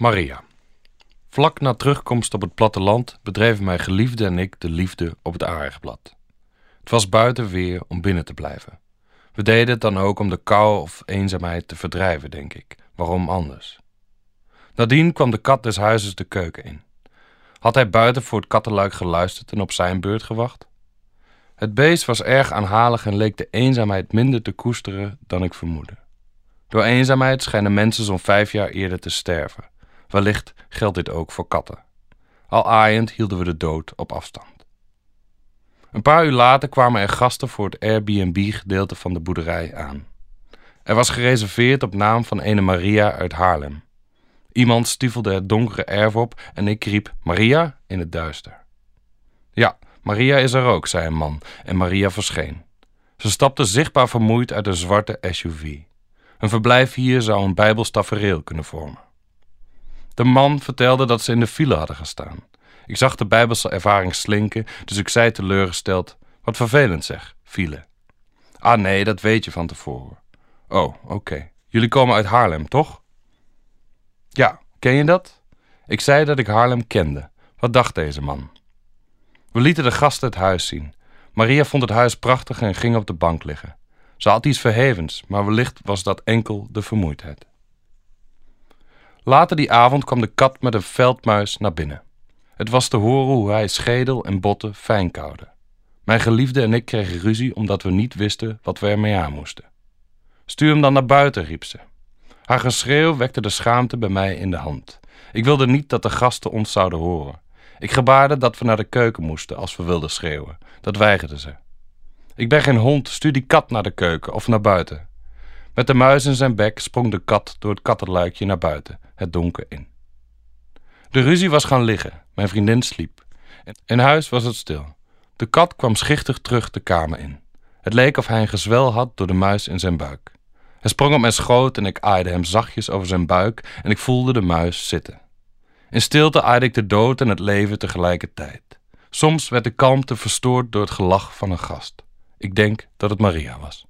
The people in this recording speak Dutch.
Maria. Vlak na terugkomst op het platteland bedreven mijn geliefde en ik de liefde op het aardigblad. Het was buiten weer om binnen te blijven. We deden het dan ook om de kou of eenzaamheid te verdrijven, denk ik. Waarom anders? Nadien kwam de kat des huizes de keuken in. Had hij buiten voor het kattenluik geluisterd en op zijn beurt gewacht? Het beest was erg aanhalig en leek de eenzaamheid minder te koesteren dan ik vermoedde. Door eenzaamheid schijnen mensen zo'n vijf jaar eerder te sterven. Wellicht geldt dit ook voor katten. Al aaiend hielden we de dood op afstand. Een paar uur later kwamen er gasten voor het Airbnb-gedeelte van de boerderij aan. Er was gereserveerd op naam van ene Maria uit Haarlem. Iemand stiefelde het donkere erf op en ik riep Maria in het duister. Ja, Maria is er ook, zei een man en Maria verscheen. Ze stapte zichtbaar vermoeid uit een zwarte SUV. Een verblijf hier zou een bijbels tafereel kunnen vormen. De man vertelde dat ze in de file hadden gestaan. Ik zag de bijbelse ervaring slinken, dus ik zei teleurgesteld: Wat vervelend zeg, file. Ah nee, dat weet je van tevoren. Oh, oké. Jullie komen uit Haarlem, toch? Ja, ken je dat? Ik zei dat ik Haarlem kende. Wat dacht deze man? We lieten de gasten het huis zien. Maria vond het huis prachtig en ging op de bank liggen. Ze had iets verhevens, maar wellicht was dat enkel de vermoeidheid. Later die avond kwam de kat met een veldmuis naar binnen. Het was te horen hoe hij schedel en botten fijn koude. Mijn geliefde en ik kregen ruzie omdat we niet wisten wat we ermee aan moesten. Stuur hem dan naar buiten, riep ze. Haar geschreeuw wekte de schaamte bij mij in de hand. Ik wilde niet dat de gasten ons zouden horen. Ik gebaarde dat we naar de keuken moesten als we wilden schreeuwen. Dat weigerde ze. Ik ben geen hond, stuur die kat naar de keuken of naar buiten. Met de muis in zijn bek sprong de kat door het kattenluikje naar buiten, het donker in. De ruzie was gaan liggen. Mijn vriendin sliep. In huis was het stil. De kat kwam schichtig terug de kamer in. Het leek of hij een gezwel had door de muis in zijn buik. Hij sprong op mijn schoot en ik aaide hem zachtjes over zijn buik en ik voelde de muis zitten. In stilte aaide ik de dood en het leven tegelijkertijd. Soms werd de kalmte verstoord door het gelach van een gast. Ik denk dat het Maria was.